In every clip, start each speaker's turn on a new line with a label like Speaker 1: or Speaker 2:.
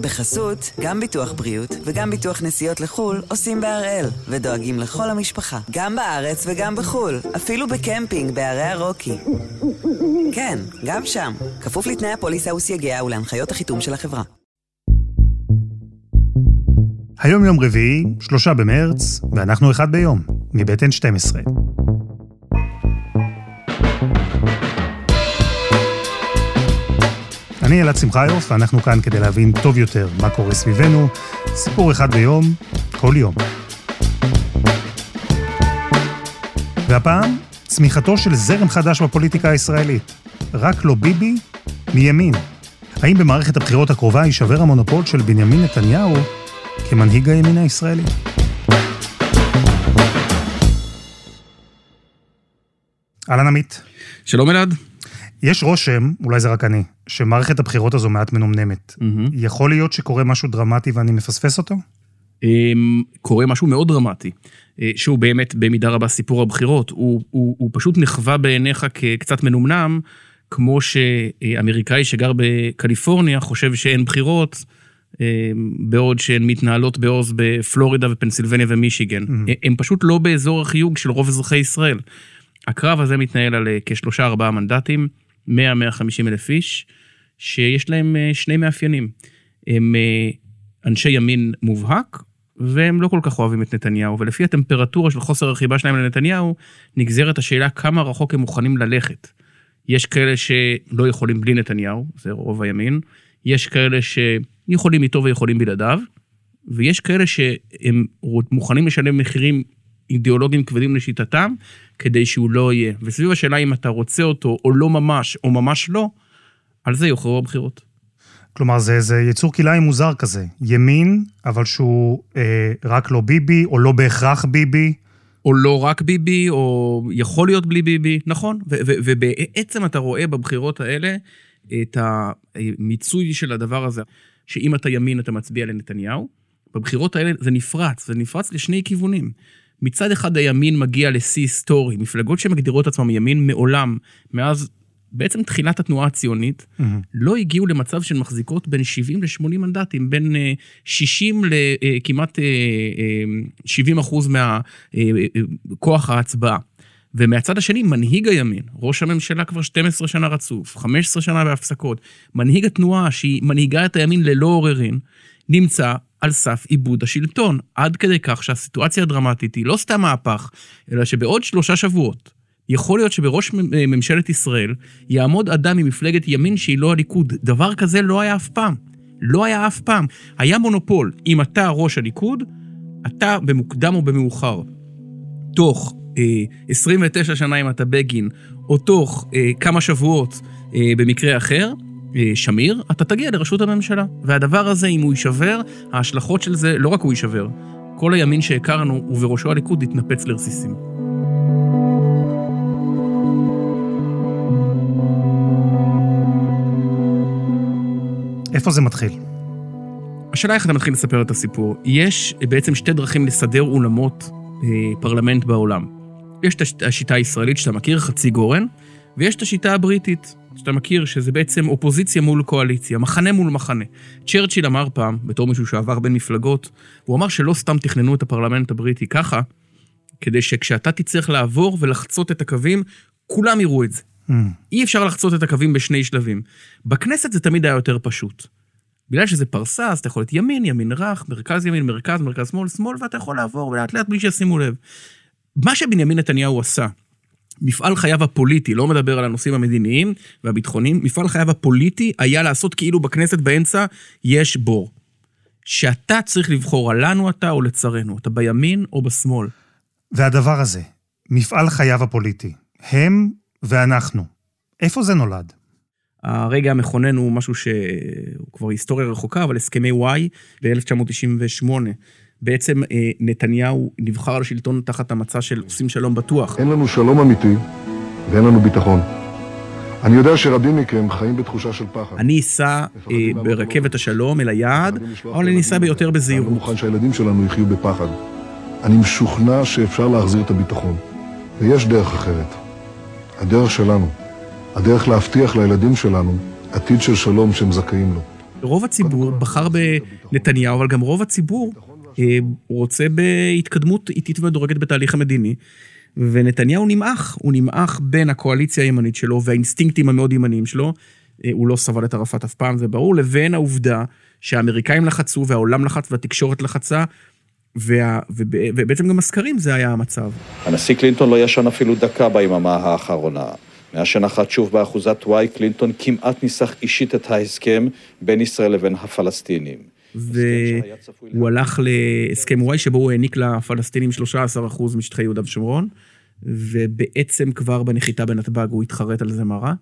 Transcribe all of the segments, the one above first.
Speaker 1: בחסות, גם ביטוח בריאות וגם ביטוח נסיעות לחו"ל עושים בהראל, ודואגים לכל המשפחה, גם בארץ וגם בחו"ל, אפילו בקמפינג בערי הרוקי. כן, גם שם, כפוף לתנאי הפוליסה וסייגיה ולהנחיות החיתום של החברה.
Speaker 2: היום יום רביעי, שלושה במרץ, ואנחנו אחד ביום, מבית N12. אני אלעד שמחיוף, ואנחנו כאן כדי להבין טוב יותר מה קורה סביבנו. סיפור אחד ביום, כל יום. והפעם, צמיחתו של זרם חדש בפוליטיקה הישראלית. רק לא ביבי, מימין. האם במערכת הבחירות הקרובה יישבר המונופול של בנימין נתניהו כמנהיג הימין הישראלי? אהלן עמית.
Speaker 3: שלום אלעד.
Speaker 2: יש רושם, אולי זה רק אני, שמערכת הבחירות הזו מעט מנומנמת. Mm-hmm. יכול להיות שקורה משהו דרמטי ואני מפספס אותו?
Speaker 3: אמ, קורה משהו מאוד דרמטי, אה, שהוא באמת במידה רבה סיפור הבחירות. הוא, הוא, הוא פשוט נחווה בעיניך כקצת מנומנם, כמו שאמריקאי שגר בקליפורניה חושב שאין בחירות, אמ, בעוד שהן מתנהלות בעוז בפלורידה ופנסילבניה ומישיגן. Mm-hmm. הם פשוט לא באזור החיוג של רוב אזרחי ישראל. הקרב הזה מתנהל על אה, כשלושה ארבעה מנדטים. 100-150 אלף איש, שיש להם אה, שני מאפיינים. הם אה, אנשי ימין מובהק, והם לא כל כך אוהבים את נתניהו, ולפי הטמפרטורה של חוסר החיבה שלהם לנתניהו, נגזרת השאלה כמה רחוק הם מוכנים ללכת. יש כאלה שלא יכולים בלי נתניהו, זה רוב הימין, יש כאלה שיכולים איתו ויכולים בלעדיו, ויש כאלה שהם מוכנים לשלם מחירים אידיאולוגיים כבדים לשיטתם, כדי שהוא לא יהיה. וסביב השאלה אם אתה רוצה אותו או לא ממש, או ממש לא, על זה יוכרעו הבחירות.
Speaker 2: כלומר, זה, זה יצור כלאיים מוזר כזה. ימין, אבל שהוא אה, רק לא ביבי, או לא בהכרח ביבי.
Speaker 3: או לא רק ביבי, או יכול להיות בלי ביבי, נכון. ובעצם אתה רואה בבחירות האלה את המיצוי של הדבר הזה, שאם אתה ימין אתה מצביע לנתניהו. בבחירות האלה זה נפרץ, זה נפרץ לשני כיוונים. מצד אחד הימין מגיע לשיא היסטורי, מפלגות שמגדירות עצמם ימין מעולם, מאז בעצם תחילת התנועה הציונית, mm-hmm. לא הגיעו למצב שהן מחזיקות בין 70 ל-80 מנדטים, בין 60 לכמעט 70 אחוז מהכוח ההצבעה. ומהצד השני, מנהיג הימין, ראש הממשלה כבר 12 שנה רצוף, 15 שנה בהפסקות, מנהיג התנועה שהיא מנהיגה את הימין ללא עוררין, נמצא על סף איבוד השלטון, עד כדי כך שהסיטואציה הדרמטית היא לא סתם מהפך, אלא שבעוד שלושה שבועות, יכול להיות שבראש ממשלת ישראל יעמוד אדם ממפלגת ימין שהיא לא הליכוד. דבר כזה לא היה אף פעם. לא היה אף פעם. היה מונופול. אם אתה ראש הליכוד, אתה במוקדם או במאוחר, תוך אה, 29 שנה אם אתה בגין, או תוך אה, כמה שבועות אה, במקרה אחר, אה, שמיר, אתה תגיע לראשות הממשלה. והדבר הזה, אם הוא יישבר, ההשלכות של זה, לא רק הוא יישבר, כל הימין שהכרנו, ובראשו הליכוד, יתנפץ לרסיסים.
Speaker 2: איפה זה מתחיל?
Speaker 3: השאלה איך אתה מתחיל לספר את הסיפור. יש בעצם שתי דרכים לסדר אולמות אה, פרלמנט בעולם. יש את השיטה הישראלית שאתה מכיר, חצי גורן, ויש את השיטה הבריטית, שאתה מכיר, שזה בעצם אופוזיציה מול קואליציה, מחנה מול מחנה. צ'רצ'יל אמר פעם, בתור מישהו שעבר בין מפלגות, הוא אמר שלא סתם תכננו את הפרלמנט הבריטי ככה, כדי שכשאתה תצטרך לעבור ולחצות את הקווים, כולם יראו את זה. Mm. אי אפשר לחצות את הקווים בשני שלבים. בכנסת זה תמיד היה יותר פשוט. בגלל שזה פרסה, אז אתה יכול להיות ימין, ימין רך, מרכז ימין, מרכז, מרכז שמאל, שמאל, ואתה יכול לעבור לאט לאט בלי שישימו לב. מה שבנימין נתניהו עשה, מפעל חייו הפוליטי, לא מדבר על הנושאים המדיניים והביטחוניים, מפעל חייו הפוליטי היה לעשות כאילו בכנסת באמצע יש בור. שאתה צריך לבחור על לנו אתה או לצרינו, אתה בימין או בשמאל.
Speaker 2: והדבר הזה, מפעל חייו הפוליטי, הם ואנחנו, איפה זה נולד?
Speaker 3: הרגע המכונן הוא משהו שהוא כבר היסטוריה רחוקה, אבל הסכמי וואי ב-1998. בעצם אה, נתניהו נבחר לשלטון תחת המצע של עושים שלום בטוח.
Speaker 4: אין לנו שלום אמיתי ואין לנו ביטחון. אני יודע שרבים מכם חיים בתחושה של פחד.
Speaker 3: אני אסע אה, ברכבת השלום אל היעד, אבל אני אסע ביותר בזהירות.
Speaker 4: אני מוכן שהילדים שלנו יחיו בפחד. אני משוכנע שאפשר להחזיר את הביטחון. ויש דרך אחרת. הדרך שלנו. הדרך להבטיח לילדים שלנו עתיד של שלום שהם זכאים לו.
Speaker 3: רוב הציבור בחר בנתניהו, אבל גם רוב הציבור אה, רוצה בהתקדמות איטית ומדורגת בתהליך המדיני. ונתניהו נמעך, הוא נמעך בין הקואליציה הימנית שלו והאינסטינקטים המאוד ימניים שלו, אה, הוא לא סבל את ערפאת אף פעם, זה ברור, לבין העובדה שהאמריקאים לחצו והעולם לחץ והתקשורת לחצה, וה, ובעצם גם הסקרים זה היה המצב.
Speaker 5: הנשיא קלינטון לא ישן אפילו דקה ביממה האחרונה. מאז שנחת שוב באחוזת וואי, קלינטון כמעט ניסח אישית את ההסכם בין ישראל לבין הפלסטינים.
Speaker 3: והוא הלך להסכם וואי שבו הוא העניק לפלסטינים 13% משטחי יהודה ושומרון, ובעצם כבר בנחיתה בנתב"ג הוא התחרט על זה מרה.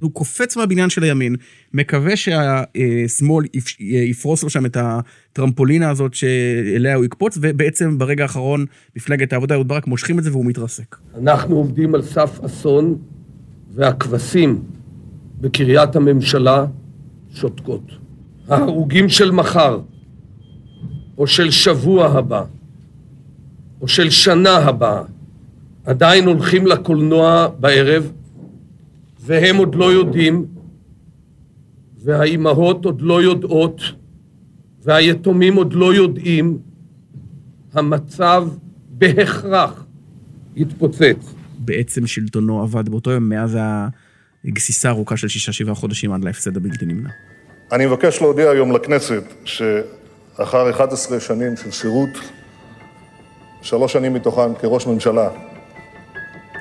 Speaker 3: הוא קופץ מהבניין של הימין, מקווה שהשמאל יפרוס לו שם את הטרמפולינה הזאת שאליה הוא יקפוץ, ובעצם ברגע האחרון מפלגת העבודה, אהוד ברק, מושכים את זה והוא מתרסק.
Speaker 6: אנחנו עומדים על סף אסון, והכבשים בקריית הממשלה שותקות. ההרוגים של מחר, או של שבוע הבא, או של שנה הבאה, עדיין הולכים לקולנוע בערב, והם עוד לא יודעים, והאימהות עוד לא יודעות, והיתומים עוד לא יודעים, המצב בהכרח יתפוצץ.
Speaker 3: בעצם שלטונו עבד באותו יום מאז הגסיסה הארוכה של שישה שבעה חודשים עד להפסד הבלתי נמנע.
Speaker 4: אני מבקש להודיע היום לכנסת שאחר 11 שנים של שירות, שלוש שנים מתוכן כראש ממשלה,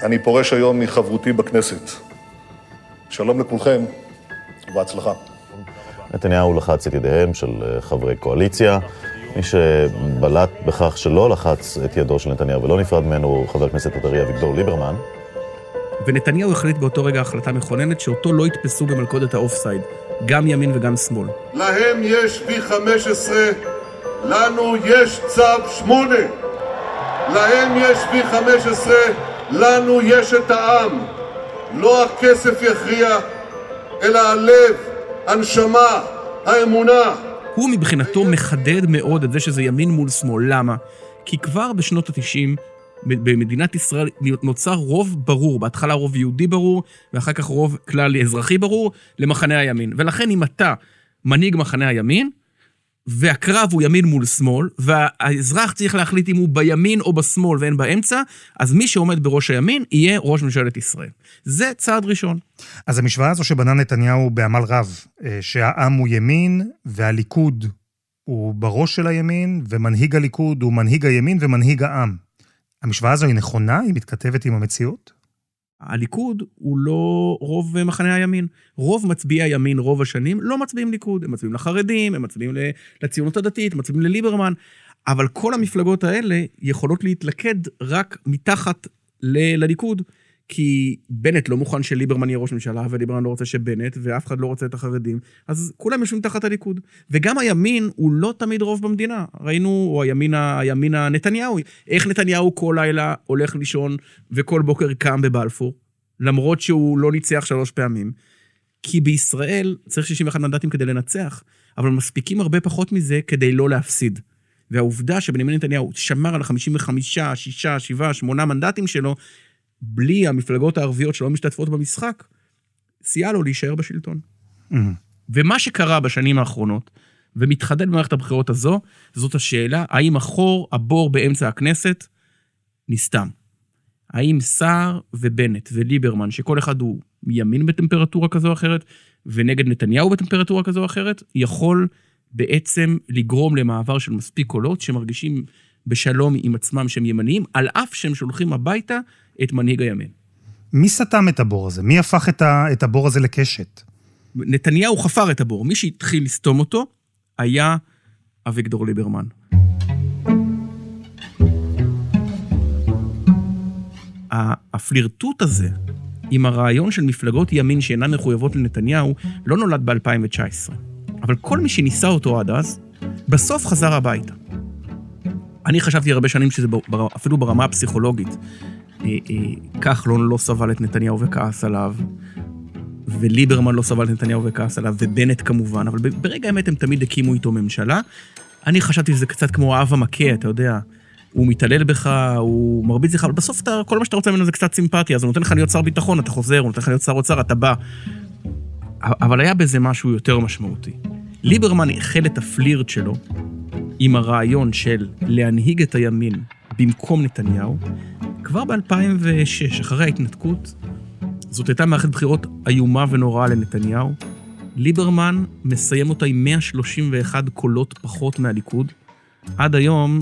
Speaker 4: אני פורש היום מחברותי בכנסת. שלום לכולכם ובהצלחה.
Speaker 7: נתניהו לחץ את ידיהם של אה, חברי קואליציה. מי שבלט בכך שלא לחץ את ידו של נתניהו ולא נפרד ממנו הוא חבר הכנסת הטרי אביגדור ליברמן.
Speaker 3: ונתניהו החליט באותו רגע החלטה מכוננת שאותו לא יתפסו במלכודת האופסייד, גם ימין וגם שמאל.
Speaker 8: להם יש V15, לנו יש צו 8. להם יש V15, לנו יש את העם. לא הכסף יכריע, אלא הלב, הנשמה, האמונה.
Speaker 3: הוא מבחינתו מחדד מאוד את זה שזה ימין מול שמאל. למה? כי כבר בשנות ה-90 במדינת ישראל נוצר רוב ברור, בהתחלה רוב יהודי ברור, ואחר כך רוב כלל אזרחי ברור, למחנה הימין. ולכן אם אתה מנהיג מחנה הימין, והקרב הוא ימין מול שמאל, והאזרח צריך להחליט אם הוא בימין או בשמאל ואין באמצע, אז מי שעומד בראש הימין יהיה ראש ממשלת ישראל. זה צעד ראשון.
Speaker 2: אז המשוואה הזו שבנה נתניהו בעמל רב, אה, שהעם הוא ימין והליכוד הוא בראש של הימין, ומנהיג הליכוד הוא מנהיג הימין ומנהיג העם. המשוואה הזו היא נכונה? היא מתכתבת עם המציאות?
Speaker 3: הליכוד הוא לא רוב מחנה הימין. רוב מצביעי הימין רוב השנים לא מצביעים ליכוד, הם מצביעים לחרדים, הם מצביעים לציונות הדתית, הם מצביעים לליברמן, אבל כל המפלגות האלה יכולות להתלכד רק מתחת לליכוד. כי בנט לא מוכן שליברמן יהיה ראש ממשלה, וליברמן לא רוצה שבנט, ואף אחד לא רוצה את החרדים, אז כולם יושבים תחת הליכוד. וגם הימין הוא לא תמיד רוב במדינה. ראינו, או הימין, הימין הנתניהוי, איך נתניהו כל לילה הולך לישון וכל בוקר קם בבלפור, למרות שהוא לא ניצח שלוש פעמים. כי בישראל צריך 61 מנדטים כדי לנצח, אבל מספיקים הרבה פחות מזה כדי לא להפסיד. והעובדה שבנימין נתניהו שמר על ה-55, 6, 7, 8 מנדטים שלו, בלי המפלגות הערביות שלא משתתפות במשחק, סייע לו להישאר בשלטון. Mm-hmm. ומה שקרה בשנים האחרונות, ומתחדד במערכת הבחירות הזו, זאת השאלה, האם החור, הבור באמצע הכנסת, נסתם? האם סער ובנט וליברמן, שכל אחד הוא מימין בטמפרטורה כזו או אחרת, ונגד נתניהו בטמפרטורה כזו או אחרת, יכול בעצם לגרום למעבר של מספיק קולות שמרגישים בשלום עם עצמם שהם ימניים, על אף שהם שולחים הביתה את מנהיג הימין.
Speaker 2: מי סתם את הבור הזה? מי הפך את, ה, את הבור הזה לקשת?
Speaker 3: נתניהו חפר את הבור. מי שהתחיל לסתום אותו היה אביגדור ליברמן. הפלירטוט הזה עם הרעיון של מפלגות ימין שאינן מחויבות לנתניהו לא נולד ב-2019. אבל כל מי שניסה אותו עד אז, בסוף חזר הביתה. אני חשבתי הרבה שנים שזה אפילו ברמה הפסיכולוגית. אה, אה, כחלון לא סבל את נתניהו וכעס עליו, וליברמן לא סבל את נתניהו וכעס עליו, ובנט כמובן, אבל ברגע האמת הם תמיד הקימו איתו ממשלה. אני חשבתי שזה קצת כמו האב המכה, אתה יודע. הוא מתעלל בך, הוא מרביץ לך, אבל בסוף אתה, כל מה שאתה רוצה ממנו זה קצת סימפתיה, אז הוא נותן לך להיות שר ביטחון, אתה חוזר, הוא נותן לך להיות שר אוצר, אתה בא. אבל היה בזה משהו יותר משמעותי. ליברמן החל את הפלירט שלו עם הרעיון של להנהיג את הימין במקום נתניהו כבר ב-2006, אחרי ההתנתקות. זאת הייתה מערכת בחירות איומה ונוראה לנתניהו. ליברמן מסיים אותה עם 131 קולות פחות מהליכוד. עד היום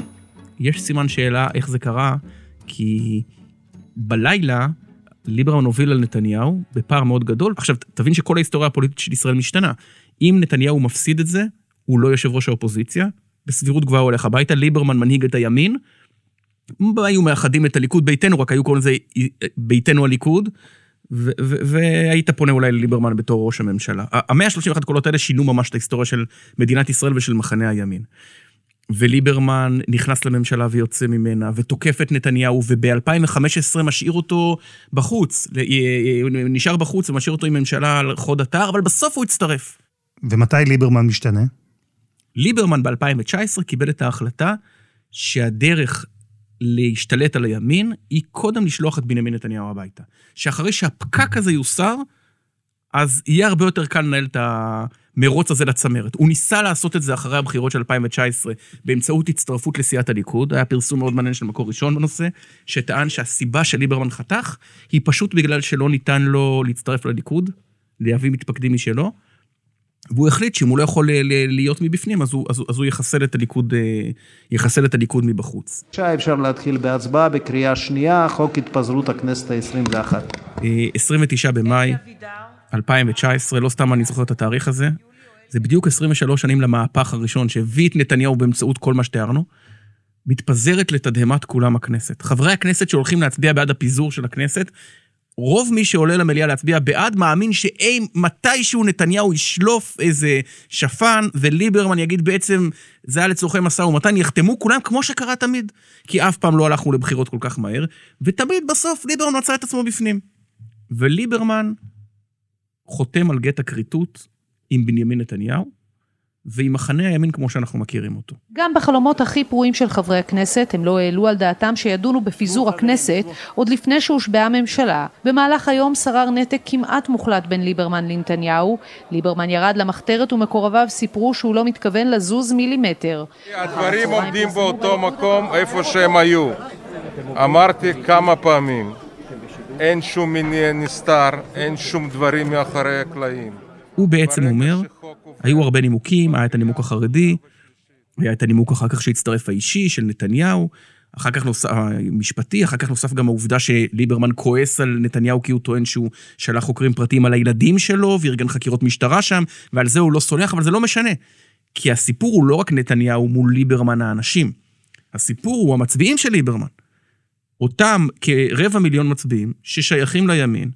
Speaker 3: יש סימן שאלה איך זה קרה, כי בלילה ליברמן הוביל על נתניהו בפער מאוד גדול. עכשיו, תבין שכל ההיסטוריה הפוליטית של ישראל משתנה. אם נתניהו מפסיד את זה, הוא לא יושב ראש האופוזיציה, בסבירות גבוהה הוא הולך הביתה, ליברמן מנהיג את הימין, היו מאחדים את הליכוד ביתנו, רק היו קוראים לזה ביתנו הליכוד, והיית פונה אולי לליברמן בתור ראש הממשלה. ה-131 קולות האלה שינו ממש את ההיסטוריה של מדינת ישראל ושל מחנה הימין. וליברמן נכנס לממשלה ויוצא ממנה, ותוקף את נתניהו, וב-2015 משאיר אותו בחוץ, נשאר בחוץ ומשאיר אותו עם ממשלה על חוד אתר, אבל בסוף הוא הצטרף.
Speaker 2: ומתי ליברמן משתנה?
Speaker 3: ליברמן ב-2019 קיבל את ההחלטה שהדרך להשתלט על הימין היא קודם לשלוח את בנימין נתניהו הביתה. שאחרי שהפקק הזה יוסר, אז יהיה הרבה יותר קל לנהל את המרוץ הזה לצמרת. הוא ניסה לעשות את זה אחרי הבחירות של 2019 באמצעות הצטרפות לסיעת הליכוד, היה פרסום מאוד מעניין של מקור ראשון בנושא, שטען שהסיבה שליברמן חתך היא פשוט בגלל שלא ניתן לו להצטרף לליכוד, להביא מתפקדים משלו. והוא החליט שאם הוא לא יכול להיות מבפנים, אז הוא, אז, אז הוא יחסל את הליכוד, אה, יחסל את הליכוד מבחוץ.
Speaker 9: עכשיו אפשר להתחיל בהצבעה בקריאה שנייה, חוק התפזרות הכנסת ה-21.
Speaker 3: 29 אה, במאי 2019, לא סתם אני זוכר את התאריך הזה, זה בדיוק 23 שנים למהפך הראשון שהביא את נתניהו באמצעות כל מה שתיארנו. מתפזרת לתדהמת כולם הכנסת. חברי הכנסת שהולכים להצביע בעד הפיזור של הכנסת, רוב מי שעולה למליאה להצביע בעד מאמין שאי מתישהו נתניהו ישלוף איזה שפן וליברמן יגיד בעצם זה היה לצורכי משא ומתן, יחתמו כולם כמו שקרה תמיד. כי אף פעם לא הלכנו לבחירות כל כך מהר, ותמיד בסוף ליברמן מצא את עצמו בפנים. וליברמן חותם על גט הכריתות עם בנימין נתניהו, ועם מחנה הימין כמו שאנחנו מכירים אותו.
Speaker 10: גם בחלומות הכי פרועים של חברי הכנסת, הם לא העלו על דעתם שידונו בפיזור הכנסת עוד לפני שהושבעה הממשלה. במהלך היום שרר נתק כמעט מוחלט בין ליברמן לנתניהו. ליברמן ירד למחתרת ומקורביו סיפרו שהוא לא מתכוון לזוז מילימטר.
Speaker 11: הדברים עומדים באותו מקום איפה שהם היו. אמרתי כמה פעמים, אין שום מניע נסתר, אין שום דברים מאחורי הקלעים.
Speaker 3: הוא בעצם אומר, היו הרבה נימוקים, היה את הנימוק החרדי, היה את הנימוק אחר כך שהצטרף האישי של נתניהו, אחר כך נוסף, משפטי, אחר כך נוסף גם העובדה שליברמן כועס על נתניהו כי הוא טוען שהוא שלח חוקרים פרטיים על הילדים שלו וארגן חקירות משטרה שם, ועל זה הוא לא סולח, אבל זה לא משנה. כי הסיפור הוא לא רק נתניהו מול ליברמן האנשים. הסיפור הוא המצביעים של ליברמן. אותם כרבע מיליון מצביעים ששייכים לימין,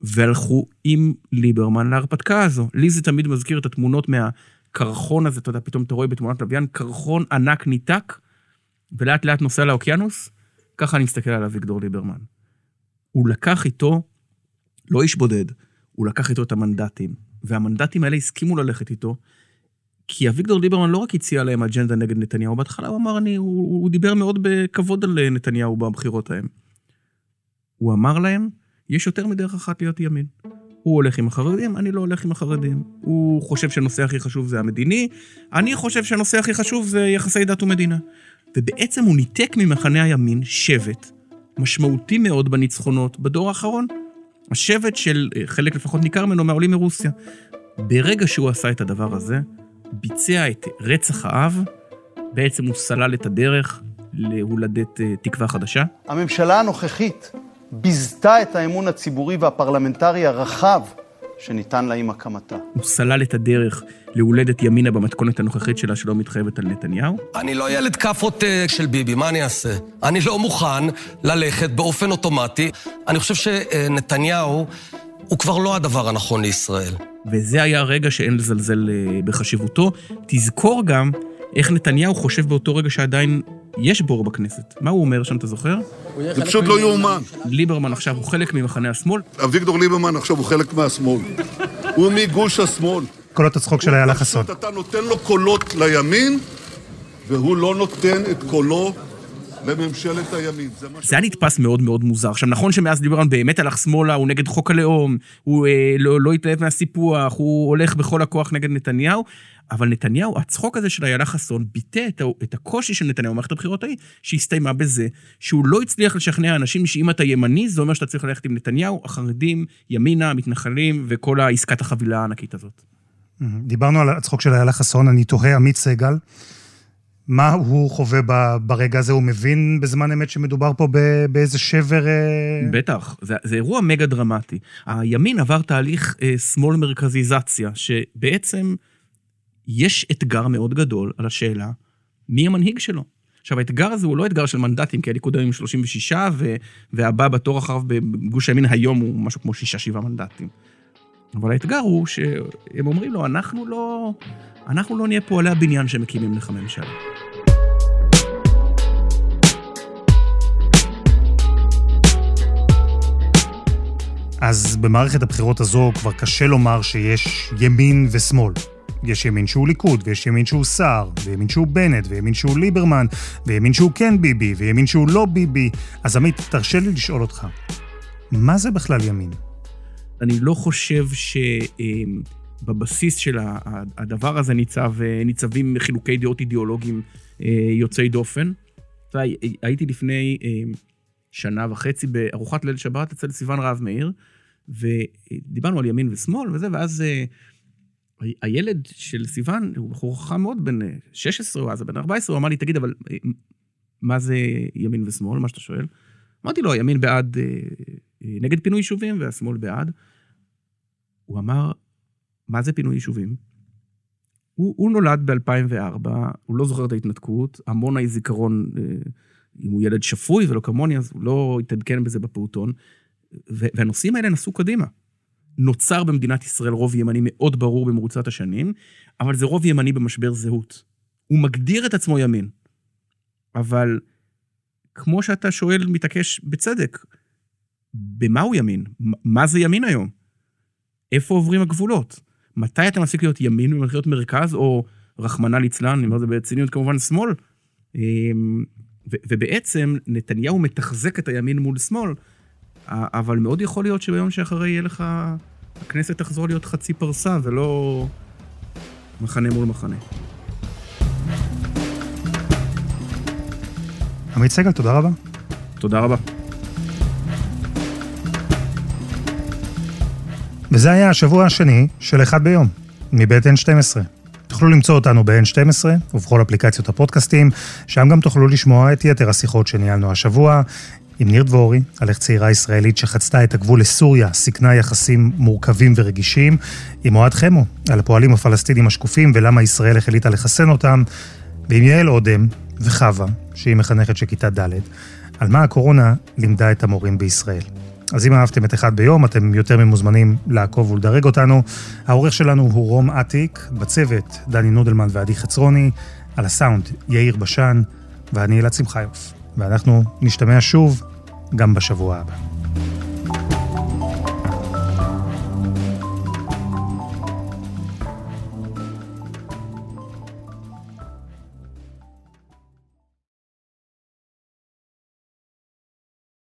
Speaker 3: והלכו עם ליברמן להרפתקה הזו. לי זה תמיד מזכיר את התמונות מהקרחון הזה, אתה יודע, פתאום אתה רואה בתמונת לוויין, קרחון ענק ניתק, ולאט לאט נוסע לאוקיינוס, ככה אני מסתכל על אביגדור ליברמן. הוא לקח איתו, לא איש בודד, הוא לקח איתו את המנדטים, והמנדטים האלה הסכימו ללכת איתו, כי אביגדור ליברמן לא רק הציע להם אג'נדה נגד נתניהו, בהתחלה הוא אמר, אני, הוא, הוא דיבר מאוד בכבוד על נתניהו בבחירות ההם. הוא אמר להם, יש יותר מדרך אחת להיות ימין. הוא הולך עם החרדים, אני לא הולך עם החרדים. הוא חושב שהנושא הכי חשוב זה המדיני, אני חושב שהנושא הכי חשוב זה יחסי דת ומדינה. ובעצם הוא ניתק ממחנה הימין שבט משמעותי מאוד בניצחונות בדור האחרון. השבט של חלק לפחות ניכר ממנו מהעולים מרוסיה. ברגע שהוא עשה את הדבר הזה, ביצע את רצח האב, בעצם הוא סלל את הדרך להולדת אה, תקווה חדשה.
Speaker 9: הממשלה הנוכחית ביזתה את האמון הציבורי והפרלמנטרי הרחב שניתן לה עם הקמתה.
Speaker 3: הוא סלל את הדרך להולדת ימינה במתכונת הנוכחית שלה שלא מתחייבת על נתניהו?
Speaker 12: אני לא ילד כאפות אה, של ביבי, מה אני אעשה? אני לא מוכן ללכת באופן אוטומטי. אני חושב שנתניהו הוא כבר לא הדבר הנכון לישראל.
Speaker 3: וזה היה הרגע שאין לזלזל אה, בחשיבותו. תזכור גם איך נתניהו חושב באותו רגע שעדיין יש בור בכנסת. מה הוא אומר שם, אתה זוכר?
Speaker 8: זה פשוט לא יאומן.
Speaker 3: ליברמן עכשיו הוא חלק ממחנה השמאל?
Speaker 8: אביגדור ליברמן עכשיו הוא חלק מהשמאל. הוא מגוש השמאל.
Speaker 2: קולות הצחוק של איילה חסון.
Speaker 8: אתה נותן לו קולות לימין, והוא לא נותן את קולו לממשלת הימין. זה
Speaker 3: זה היה נתפס מאוד מאוד מוזר. עכשיו, נכון שמאז ליברמן באמת הלך שמאלה, הוא נגד חוק הלאום, הוא אה, לא, לא התלהב מהסיפוח, הוא הולך בכל הכוח נגד נתניהו, אבל נתניהו, הצחוק הזה של איילה חסון, ביטא את, את הקושי של נתניהו במערכת הבחירות ההיא, שהסתיימה בזה שהוא לא הצליח לשכנע אנשים שאם אתה ימני, זה אומר שאתה צריך ללכת עם נתניהו, החרדים, ימינה, המתנחלים, וכל העסקת החבילה הענקית הזאת.
Speaker 2: דיברנו על הצחוק של איילה חסון, אני תוהה, עמית סגל, מה הוא חווה ברגע הזה? הוא מבין בזמן אמת שמדובר פה באיזה שבר... אה,
Speaker 3: בטח, זה, זה אירוע מגה דרמטי. הימין עבר תהליך אה, שמאל מרכזיזציה, שבעצם יש אתגר מאוד גדול על השאלה מי המנהיג שלו. עכשיו, האתגר הזה הוא לא אתגר של מנדטים, כי הליכוד היום עם 36, ו, והבא בתור אחריו בגוש הימין היום הוא משהו כמו 6-7 מנדטים. אבל האתגר הוא שהם אומרים לו, אנחנו לא, אנחנו לא נהיה פועלי הבניין שמקימים לך ממשלה.
Speaker 2: אז במערכת הבחירות הזו כבר קשה לומר שיש ימין ושמאל. יש ימין שהוא ליכוד, ויש ימין שהוא סער, וימין שהוא בנט, וימין שהוא ליברמן, וימין שהוא כן ביבי, וימין שהוא לא ביבי. אז עמית, תרשה לי לשאול אותך, מה זה בכלל ימין?
Speaker 3: אני לא חושב שבבסיס של הדבר הזה ניצב, ניצבים חילוקי דעות אידיאולוגיים אה, יוצאי דופן. הייתי לפני אה, שנה וחצי בארוחת ליל שבת אצל סיון רהב מאיר, ודיברנו על ימין ושמאל וזה, ואז אה, הילד של סיון, הוא בחור חכם מאוד, בן אה, 16 או אז, בן 14, הוא אמר לי, תגיד, אבל אה, מה זה ימין ושמאל, מה שאתה שואל? אמרתי לו, הימין בעד, אה, אה, נגד פינוי יישובים והשמאל בעד. הוא אמר, מה זה פינוי יישובים? הוא, הוא נולד ב-2004, הוא לא זוכר את ההתנתקות, המון זיכרון, אה, אם הוא ילד שפוי ולא כמוני, אז הוא לא התעדכן בזה בפעוטון. והנושאים האלה נסעו קדימה. נוצר במדינת ישראל רוב ימני מאוד ברור במרוצת השנים, אבל זה רוב ימני במשבר זהות. הוא מגדיר את עצמו ימין. אבל כמו שאתה שואל, מתעקש בצדק, במה הוא ימין? מה זה ימין היום? איפה עוברים הגבולות? מתי אתה מפסיק להיות ימין ומתחיל להיות מרכז, או רחמנא ליצלן, אני אומר את זה בציניות כמובן, שמאל? אמ, ובעצם נתניהו מתחזק את הימין מול שמאל, אבל מאוד יכול להיות שביום שאחרי יהיה לך, הכנסת תחזור להיות חצי פרסה ולא מחנה מול מחנה.
Speaker 2: עמית סגל, תודה רבה.
Speaker 3: תודה רבה.
Speaker 2: וזה היה השבוע השני של אחד ביום, מבית N12. תוכלו למצוא אותנו ב-N12 ובכל אפליקציות הפודקאסטים, שם גם תוכלו לשמוע את יתר השיחות שניהלנו השבוע עם ניר דבורי, על איך צעירה ישראלית שחצתה את הגבול לסוריה סיכנה יחסים מורכבים ורגישים, עם אוהד חמו, על הפועלים הפלסטינים השקופים ולמה ישראל החליטה לחסן אותם, ועם יעל אודם וחווה, שהיא מחנכת של כיתה ד', על מה הקורונה לימדה את המורים בישראל. אז אם אהבתם את אחד ביום, אתם יותר ממוזמנים לעקוב ולדרג אותנו. העורך שלנו הוא רום אטיק, בצוות דני נודלמן ועדי חצרוני, על הסאונד יאיר בשן, ואני אלעד שמחיוף. ואנחנו נשתמע שוב גם בשבוע הבא.